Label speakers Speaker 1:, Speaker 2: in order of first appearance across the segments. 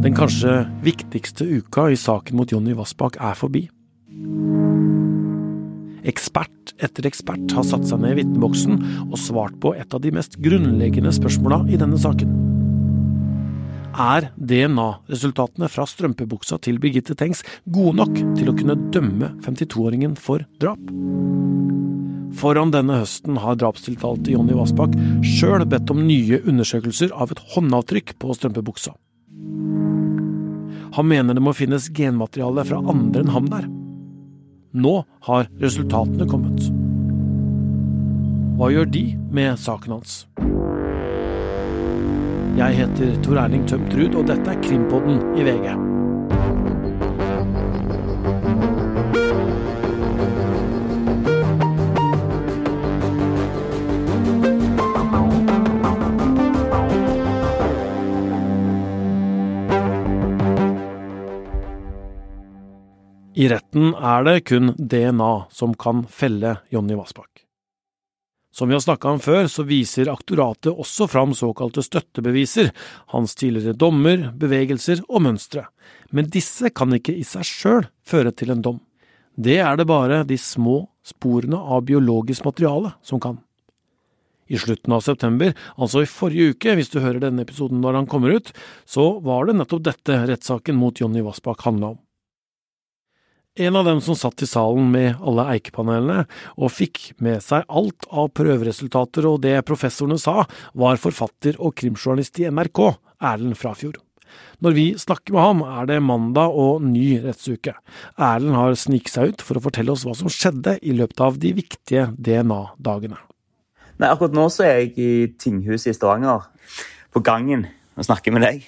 Speaker 1: Den kanskje viktigste uka i saken mot Jonny Vassbakk er forbi. Ekspert etter ekspert har satt seg ned i vitneboksen og svart på et av de mest grunnleggende spørsmåla i denne saken. Er DNA-resultatene fra strømpebuksa til Birgitte Tengs gode nok til å kunne dømme 52-åringen for drap? Foran denne høsten har drapstiltalte Jonny Vassbakk sjøl bedt om nye undersøkelser av et håndavtrykk på strømpebuksa. Han mener det må finnes genmateriale fra andre enn ham der. Nå har resultatene kommet. Hva gjør de med saken hans? Jeg heter Tor Erling Tømt Ruud, og dette er Krimpodden i VG. I retten er det kun DNA som kan felle Jonny Vassbakk. Som vi har snakka om før, så viser aktoratet også fram såkalte støttebeviser, hans tidligere dommer, bevegelser og mønstre, men disse kan ikke i seg sjøl føre til en dom. Det er det bare de små sporene av biologisk materiale som kan. I slutten av september, altså i forrige uke, hvis du hører denne episoden når han kommer ut, så var det nettopp dette rettssaken mot Jonny Vassbakk handla om. En av dem som satt i salen med alle eikepanelene og fikk med seg alt av prøveresultater og det professorene sa, var forfatter og krimjournalist i NRK, Erlend Frafjord. Når vi snakker med ham, er det mandag og ny rettsuke. Erlend har snikt seg ut for å fortelle oss hva som skjedde i løpet av de viktige DNA-dagene.
Speaker 2: Nei, Akkurat nå så er jeg i tinghuset i Stavanger, på gangen, og snakker med deg.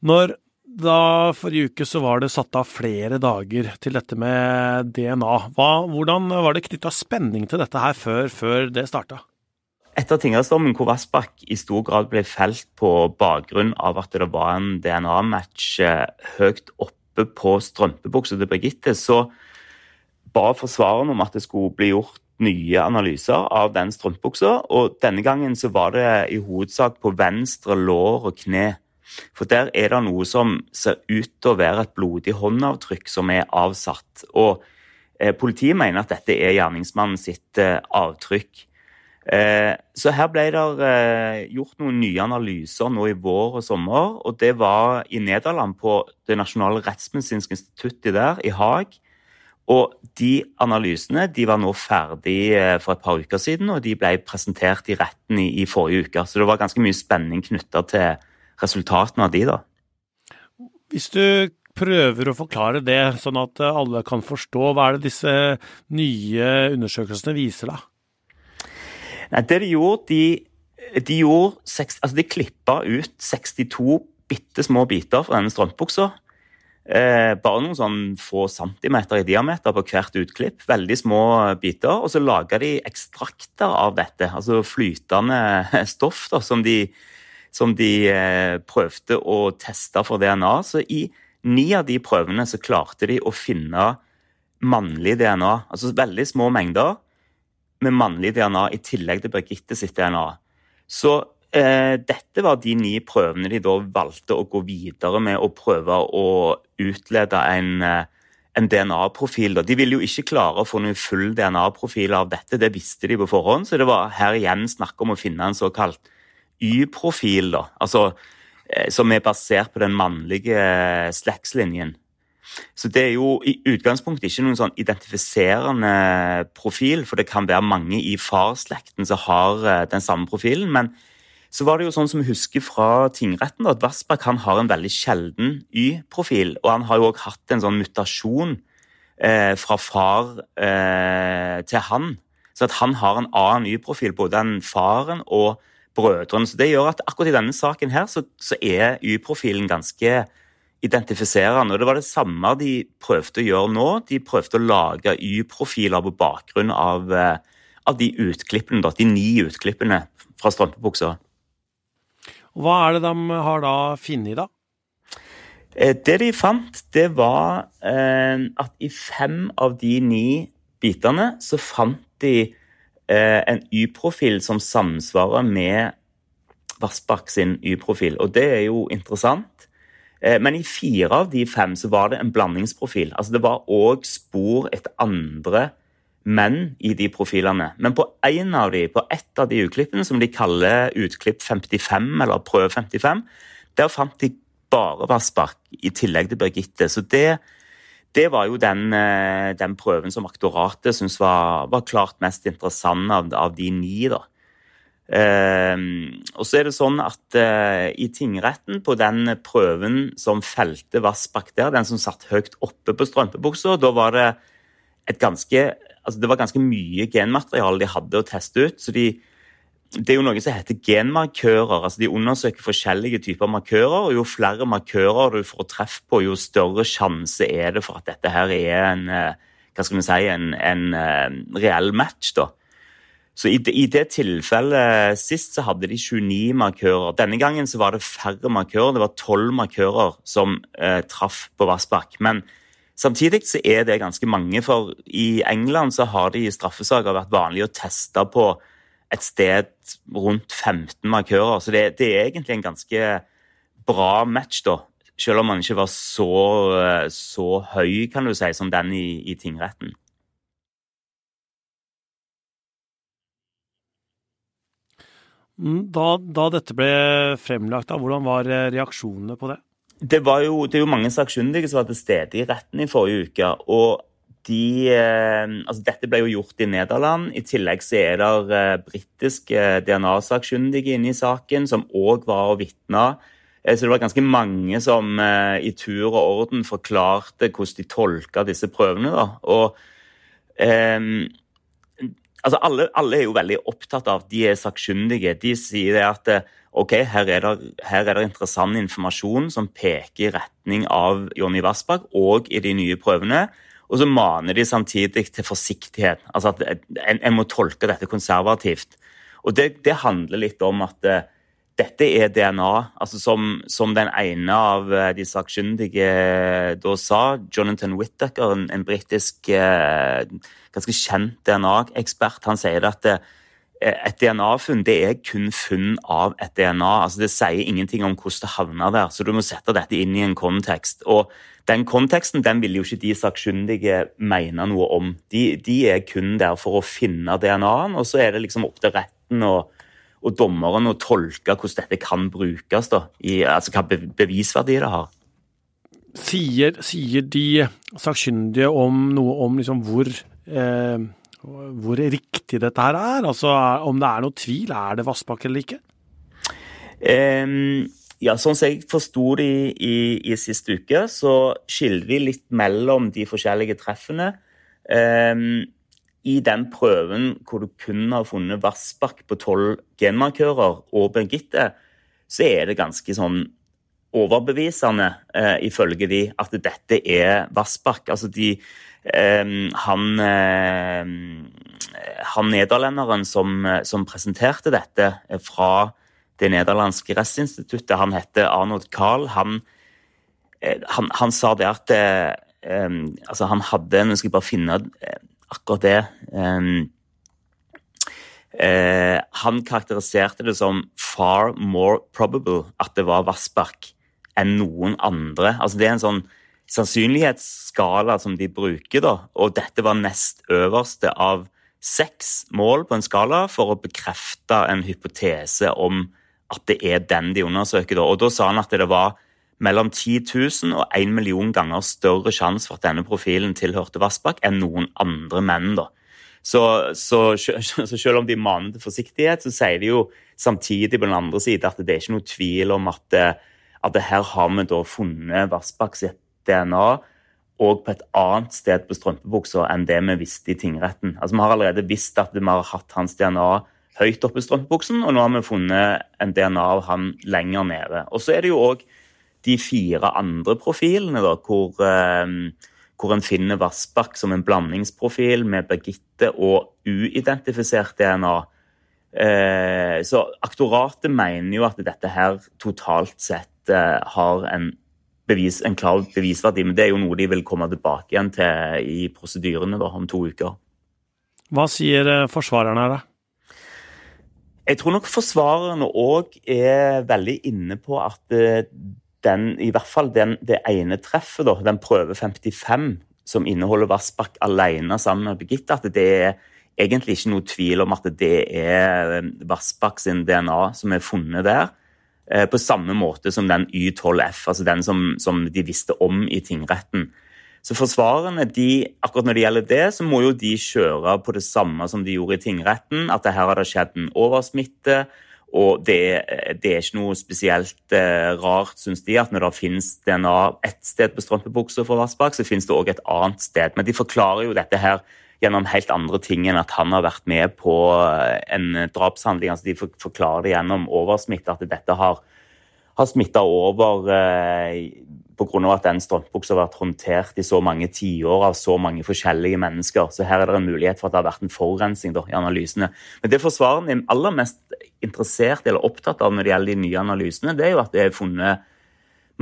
Speaker 1: Når da forrige uke så var det satt av flere dager til dette med DNA. Hva, hvordan var det knytta spenning til dette her før, før det starta?
Speaker 2: Etter tingrettsdommen hvor Vassbakk i stor grad ble felt på bakgrunn av at det var en DNA-match eh, høyt oppe på strømpebuksa til Birgitte, så ba forsvareren om at det skulle bli gjort nye analyser av den strømpebuksa. Og denne gangen så var det i hovedsak på venstre lår og kne. For der er det noe som ser ut til å være et blodig håndavtrykk som er avsatt. Og eh, politiet mener at dette er gjerningsmannen sitt eh, avtrykk. Eh, så her ble det eh, gjort noen nye analyser nå i vår og sommer. Og det var i Nederland, på Det nasjonale rettsmedisinske instituttet der, i Haag. Og de analysene de var nå ferdig eh, for et par uker siden, og de ble presentert i retten i, i forrige uke. Så det var ganske mye spenning knytta til resultatene av de, da.
Speaker 1: Hvis du prøver å forklare det, sånn at alle kan forstå, hva er det disse nye undersøkelsene viser, da?
Speaker 2: Nei, det de gjorde, de, de gjorde altså de klippa ut 62 bitte små biter fra denne strømpebuksa. Eh, bare noen sånn få centimeter i diameter på hvert utklipp. Veldig små biter. Og så laga de ekstrakter av dette, altså flytende stoff da, som de som de eh, prøvde å teste for DNA. Så i ni av de prøvene så klarte de å finne mannlig DNA. Altså veldig små mengder med mannlig DNA i tillegg til Birgitte sitt DNA. Så eh, dette var de ni prøvene de da valgte å gå videre med og prøve å utlede en, eh, en DNA-profil. De ville jo ikke klare å få noen full DNA-profil av dette, det visste de på forhånd. Så det var her igjen snakk om å finne en såkalt Y-profil, da, altså, eh, som er basert på den mannlige eh, slektslinjen. Så det er jo i utgangspunktet ikke noen sånn identifiserende profil, for det kan være mange i farsslekten som har eh, den samme profilen. Men så var det jo sånn som vi husker fra tingretten, da, at Vassbakk har en veldig sjelden Y-profil. Og han har jo òg hatt en sånn mutasjon eh, fra far eh, til han. Så at han har en annen Y-profil, både enn faren og brødrene. Så Det gjør at akkurat i denne saken her så, så er Y-profilen ganske identifiserende. og Det var det samme de prøvde å gjøre nå. De prøvde å lage Y-profiler på bakgrunn av, eh, av, de utklippene, da, de ni utklippene fra strømpebuksa.
Speaker 1: Hva er det de har da funnet, da?
Speaker 2: Eh, det de fant, det var eh, at i fem av de ni bitene så fant de en Y-profil som samsvarer med Vassbakk sin Y-profil. Og det er jo interessant. Eh, men i fire av de fem så var det en blandingsprofil. Altså Det var òg spor etter andre menn i de profilene. Men på en av de, på ett av de utklippene, som de kaller utklipp 55, eller prøve 55, der fant de bare Vassbakk i tillegg til Birgitte. Så det, det var jo den, eh, den, prøven som aktoratet syntes var, var, klart mest interessant av, av de ni. da. Uh, og så er det sånn at uh, i tingretten, på den prøven som felte Vassbakk der, den som satt høyt oppe på strømpebuksa, da var det et ganske altså det var ganske mye genmateriale de hadde å teste ut. så de, Det er jo noe som heter genmarkører. altså De undersøker forskjellige typer markører. og Jo flere markører du får treff på, jo større sjanse er det for at dette her er en, uh, hva skal vi si, en, en reell match. da. Så i i det, tilfellet sist så hadde de 29 markører. Denne gangen så var det færre markører. Det var 12 markører som eh, traff på Vassbakk. Men samtidig så er det ganske mange, for i England så har det i straffesaker vært vanlig å teste på et sted rundt 15 markører. Så det, det er egentlig en ganske bra match, da. Selv om man ikke var så, eh, så høy, kan du si, som den i, i tingretten.
Speaker 1: Mm, da, da, dette ble fremlagt, da, hvordan var eh, reaksjonene på det?
Speaker 2: Det, jo, det er jo mange sakkyndige som var til stede i retten i forrige uke. og de, eh, altså Dette ble jo gjort i Nederland. I tillegg så er det eh, britiske DNA-sakkyndige inne i saken, som òg var og vitna. Så det var ganske mange som i tur og orden forklarte hvordan de tolka disse prøvene. da, og um, altså alle, alle, er jo veldig opptatt av at De er sakkyndige. De sier at eh, ok, her er, det, her er det interessant informasjon som peker i retning av Jonny Vassbakk og i de nye prøvene. Og så maner de samtidig til forsiktighet. Altså at en, en må tolke dette konservativt. Og det, det handler litt om at uh, dette er DNA. altså Som, som den ene av uh, de sakkyndige da sa, Jonathan Whittaker, en, en britisk uh, ganske kjent DNA-ekspert. Han sier at det, eh, et DNA-funn det er kun funn av et DNA. altså Det sier ingenting om hvordan det havner der, så du må sette dette inn i en kontekst. Og Den konteksten den vil jo ikke de sakkyndige mene noe om. De, de er kun der for å finne DNA-en, og så er det liksom opp til retten og, og dommeren å tolke hvordan dette kan brukes, da, i, altså hva bevisverdi det har.
Speaker 1: Sier, sier de sakkyndige om noe om liksom hvor eh, hvor riktig dette her er? Altså om det er noe tvil, er det Vassbakk eller ikke?
Speaker 2: Um, ja, sånn som jeg forsto det i, i, i, siste uke, så skiller de litt mellom de forskjellige treffene. Um, I den prøven hvor du kun har funnet Vassbakk på tolv genmarkører og Birgitte, så er det ganske sånn overbevisende, eh, ifølge de, at dette er Vassbakk. Altså de Ehm, han, ehm, han nederlenderen som, som, presenterte dette fra det nederlandske rettsinstituttet, han heter Arnold Kahl. Han, eh, han, han sa det at um, altså han hadde Nå skal jeg bare finne eh, akkurat det. Um, uh, han karakteriserte det som far more probable at det var Vassbark enn noen andre. Altså Det er en sånn sannsynlighetsskala som de bruker, da, og dette var nest øverste av seks mål på en skala for å bekrefte en hypotese om at det er den de undersøker. Da. Og da sa han at det var mellom 10 000 og 1 million ganger større sjanse for at denne profilen tilhørte Vassbakk enn noen andre menn. da. Så, så, så, selv om de maner til forsiktighet, så sier de jo samtidig på den andre side at det er ikke noe tvil om at, at her har vi da funnet Vassbakk sitt DNA og på et annet sted på strømpebuksa enn det vi visste i tingretten. Altså, Vi har allerede visst at vi har hatt hans DNA høyt oppe i strømpebuksen, og nå har vi funnet en DNA av han lenger nede. Og så er det jo òg de fire andre profilene, da, hvor, eh, hvor en finner Vassbakk som en blandingsprofil med Birgitte og uidentifisert DNA. Eh, så aktoratet mener jo at dette her totalt sett har en bevis, en klar bevisverdi. Men det er jo noe de vil komme tilbake igjen til i prosedyrene da, om to uker.
Speaker 1: Hva sier eh, forsvarerne her, da?
Speaker 2: Jeg tror nok forsvarerne òg er veldig inne på at eh, den, i hvert fall den, det ene treffet, da, den prøve 55, som inneholder Vassbakk alene sammen med Birgitte, at det er egentlig ikke noe tvil om at det er Vassbakk sin DNA som er funnet der. Eh, på samme måte som den Y12F, altså den som, som de visste om i tingretten. Så forsvarerne, de, akkurat når det gjelder det, så må jo de kjøre på det samme som de gjorde i tingretten. At her har det skjedd en oversmitte. Og det, det er ikke noe spesielt eh, rart, syns de, at når det finnes DNA ett sted på strømpebuksa for Vassbakk, så finnes det òg et annet sted. Men de forklarer jo dette her gjennom helt andre ting enn at han har vært med på eh, en drapshandling. Altså de forklarer det gjennom oversmitte, at dette har, har smitta over eh, pga. at den strømpebuksa har vært håndtert i så mange tiår av så mange forskjellige mennesker. Så her er det en mulighet for at det har vært en forurensning i analysene. Men det forsvareren er aller mest interessert eller opptatt av når det gjelder de nye analysene, det er jo at det er funnet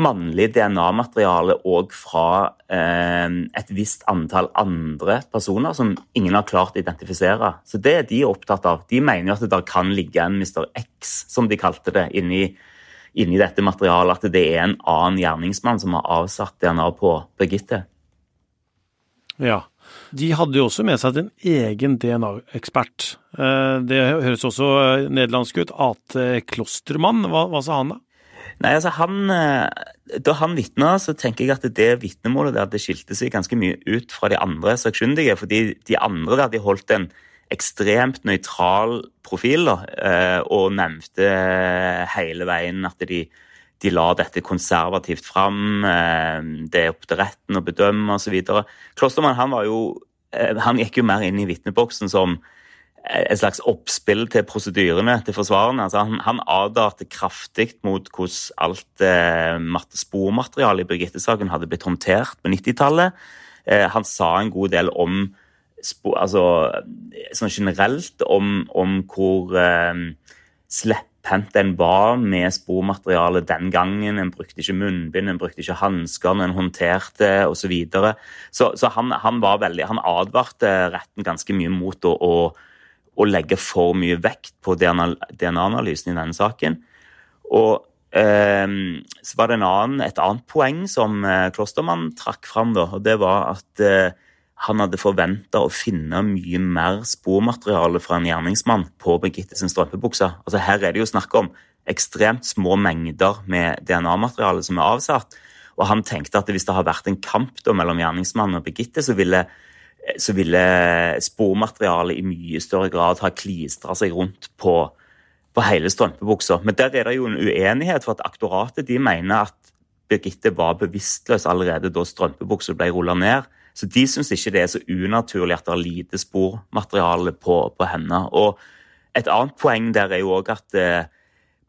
Speaker 2: mannlig DNA-materiale òg fra eh, et visst antall andre personer som ingen har klart å identifisere. Så det er de opptatt av. De mener jo at det der kan ligge en Mr. X, som de kalte det, inni inni dette materialet at det er en annen gjerningsmann som har avsatt DNA på Birgitte.
Speaker 1: Ja. De hadde jo også med seg en egen DNA-ekspert. Eh, det høres også nederlandsk ut. Ate Klostermann, hva, hva, sa han da?
Speaker 2: Nei, altså han, eh, Da han vitna, så tenker jeg at det vitnemålet der det skilte seg ganske mye ut fra de andre sakkyndige. fordi de andre der de holdt en ekstremt nøytral profil da, eh, og nevnte hele veien at de, de la dette konservativt fram. Eh, det er opp til retten å bedømme osv. Klostermann han, var jo, han gikk jo mer inn i vitneboksen som et slags oppspill til prosedyrene til forsvarerne. Altså han, han advarte kraftig mot hvordan alt eh, spormaterialet i Birgitte-saken hadde blitt håndtert på 90-tallet. Eh, han sa en god del om altså, sånn generelt om, om hvor eh, slepphendt en var med spormateriale den gangen. En brukte ikke munnbind, en brukte ikke hansker når en håndterte osv. Så, så Så han, han, var veldig, han advarte retten ganske mye mot å, å, legge for mye vekt på DNA-analysen i denne saken. Og eh, så var det annen, et annet poeng som eh, Klostermann trakk fram, da, og det var at eh, han hadde forventa å finne mye mer spormateriale fra en gjerningsmann på Birgitte sin strømpebukse. Altså, her er det jo snakk om ekstremt små mengder med DNA-materiale som er avsatt. Og han tenkte at hvis det har vært en kamp da, mellom gjerningsmannen og Birgitte, så ville, så ville spormaterialet i mye større grad ha klistra seg rundt på, på hele strømpebuksa. Men der er det jo en uenighet, for at aktoratet de mener at Birgitte var bevisstløs allerede da strømpebuksa ble rulla ned. Så de syns ikke det er så unaturlig at det er lite spormateriale på, på henne. Og et annet poeng der er jo òg at eh,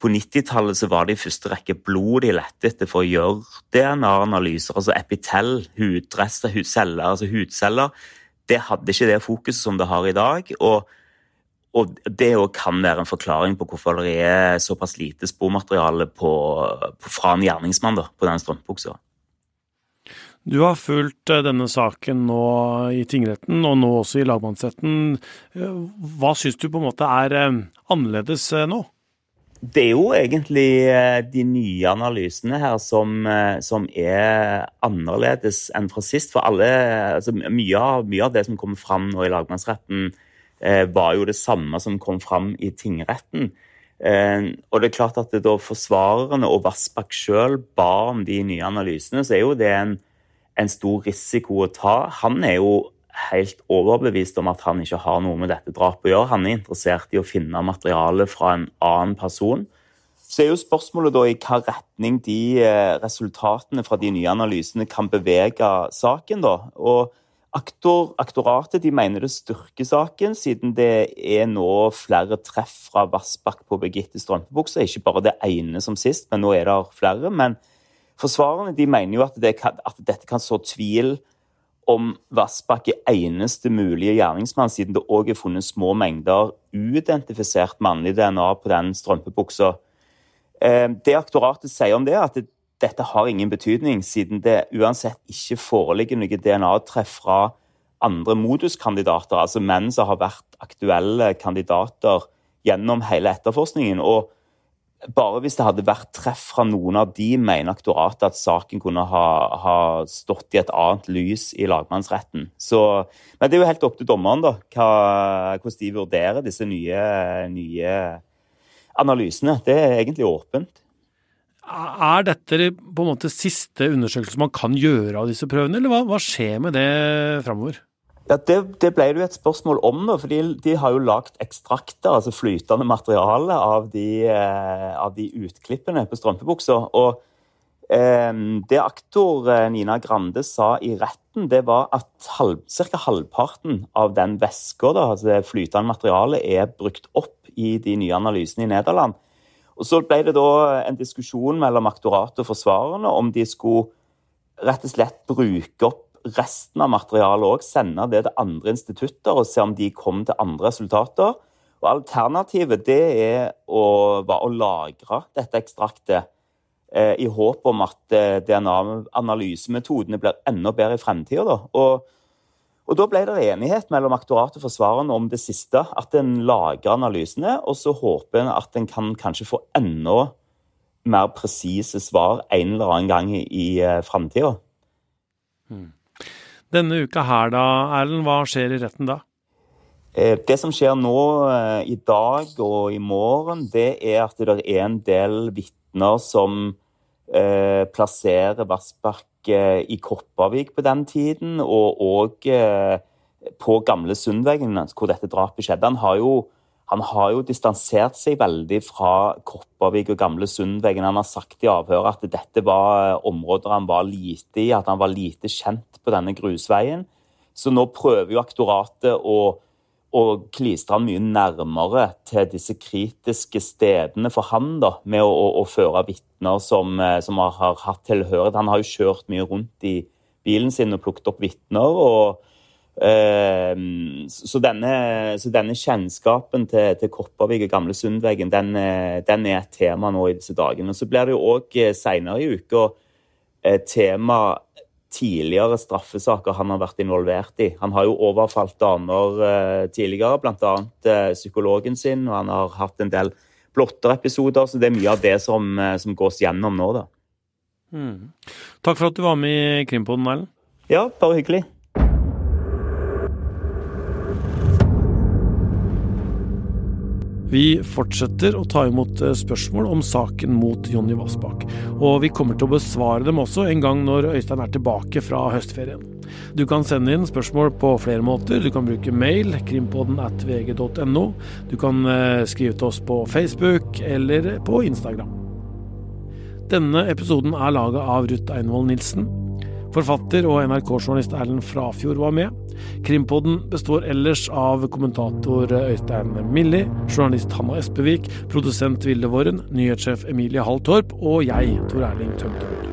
Speaker 2: på 90-tallet så var det i første rekke blod de lette etter for å gjøre DNA-analyser. Altså epitell, hudrester, hudceller, altså hudceller. Det hadde ikke det fokuset som det har i dag. og og Det kan være en forklaring på hvorfor det er såpass lite spormateriale på, på, fra en gjerningsmann da, på den strømpebuksa.
Speaker 1: Du har fulgt eh, denne saken nå i tingretten, og nå også i lagmannsretten. Eh, hva syns du på en måte er eh, annerledes nå?
Speaker 2: Det er jo egentlig de nye analysene her som, som er annerledes enn fra sist. For alle, altså mye, av, mye av det som kom fram nå i lagmannsretten, var jo det samme som kom fram i tingretten. Og det er klart at da forsvarerne og Vassbakk sjøl ba om de nye analysene, så er jo det en en stor risiko å ta. Han er jo helt overbevist om at han ikke har noe med dette drapet å gjøre. Han er interessert i å finne materiale fra en annen person. Så er jo spørsmålet da i hva retning de eh, resultatene fra de nye analysene kan bevege saken. da. Og aktor, Aktoratet de mener det styrker saken, siden det er nå flere treff fra Vassbakk på Birgitte strømpebukse. Ikke bare det ene som sist, men nå er det flere. men Forsvarerne mener jo at, det kan, at dette kan så tvil om Vassbakk er eneste mulige gjerningsmann, siden det òg er funnet små mengder uidentifisert mannlig DNA på den strømpebuksa. Eh, det aktoratet sier om det, er at det, dette har ingen betydning, siden det uansett ikke foreligger noe DNA-treff fra andre moduskandidater, altså menn som har vært aktuelle kandidater gjennom hele etterforskningen. og bare hvis det hadde vært treff fra noen av de, mener aktoratet at saken kunne ha, ha, stått i et annet lys i lagmannsretten. Så, men det er jo helt opp til dommeren da, hva, hvordan de vurderer disse nye, nye analysene. Det er egentlig åpent.
Speaker 1: Er dette på en måte siste undersøkelse man kan gjøre av disse prøvene, eller hva, hva skjer med det framover?
Speaker 2: Ja, det, det, ble det jo et spørsmål om, da, for de, de har jo lagd ekstrakter, altså flytende materiale, av de, eh, av de utklippene på strømpebuksa. Og eh, det aktor eh, Nina Grande sa i retten, det var at halv, ca. halvparten av den væska, altså det flytende materialet, er brukt opp i de nye analysene i Nederland. Og Så ble det da en diskusjon mellom aktoratet og forsvarerne om de skulle rett og slett bruke opp resten av materialet òg, sende det til andre institutter og se om de kom til andre resultater. Og Alternativet det er å, å lagre dette ekstraktet eh, i håp om at eh, DNA-analysemetodene blir enda bedre i fremtida. Og og Da ble det enighet mellom aktoratet og forsvarerne om det siste. At en lager analysene, og så håper en at en kan kanskje få enda mer presise svar en eller annen gang i, i uh, framtida.
Speaker 1: Hmm. Denne uka her da, Erlend, hva skjer i retten da?
Speaker 2: Eh, det som skjer nå eh, i dag og i morgen, det er at det er en del vitner som eh, plasserer Vassbakk i Kopervik på den tiden, og òg eh, på gamle Sundveggen, hvor dette drapet skjedde. Han har, jo, han har jo distansert seg veldig fra Kopervik og gamle Sundveggen. Han har sagt i avhøret at dette var områder han var lite i, at han var lite kjent på denne grusveien. Så nå prøver jo aktoratet å og klistre han mye nærmere til disse kritiske stedene for han da, med å, å, å føre vitner som, eh, som, har hatt tilhørighet. Han har jo kjørt mye rundt i bilen sin og plukket opp vitner. og eh, så, denne, så, denne, kjennskapen til, til Kopervik og gamle Sundveggen, den, eh, den, er et tema nå i disse dagene. Og Så blir det jo òg eh, seinere i uka tema tidligere straffesaker han har vært involvert i. Han har jo overfalt damer eh, tidligere, bl.a. Eh, psykologen sin, og han har hatt en del blotterepisoder, så det er mye av det som, eh, som gås gjennom nå, da.
Speaker 1: Mm. Takk for at du var med i Krimpoden, Erlend.
Speaker 2: Ja, bare hyggelig.
Speaker 1: Vi fortsetter å ta imot eh, spørsmål om saken mot Jonny Vassbakk. Og vi kommer til å besvare dem også en gang når Øystein er tilbake fra høstferien. Du kan sende inn spørsmål på flere måter. Du kan bruke mail, krimpodden at vg.no. Du kan eh, skrive til oss på Facebook eller på Instagram. Denne episoden er laga av Ruth Einvoll Nilsen. Forfatter og NRK-journalist Erlend Frafjord var med. Krimpodden består ellers av kommentator Øystein Milli, journalist Hanna Espevik, produsent Vilde Våren, nyhetssjef Emilie Hall Torp og jeg, Tor Erling Tømterud.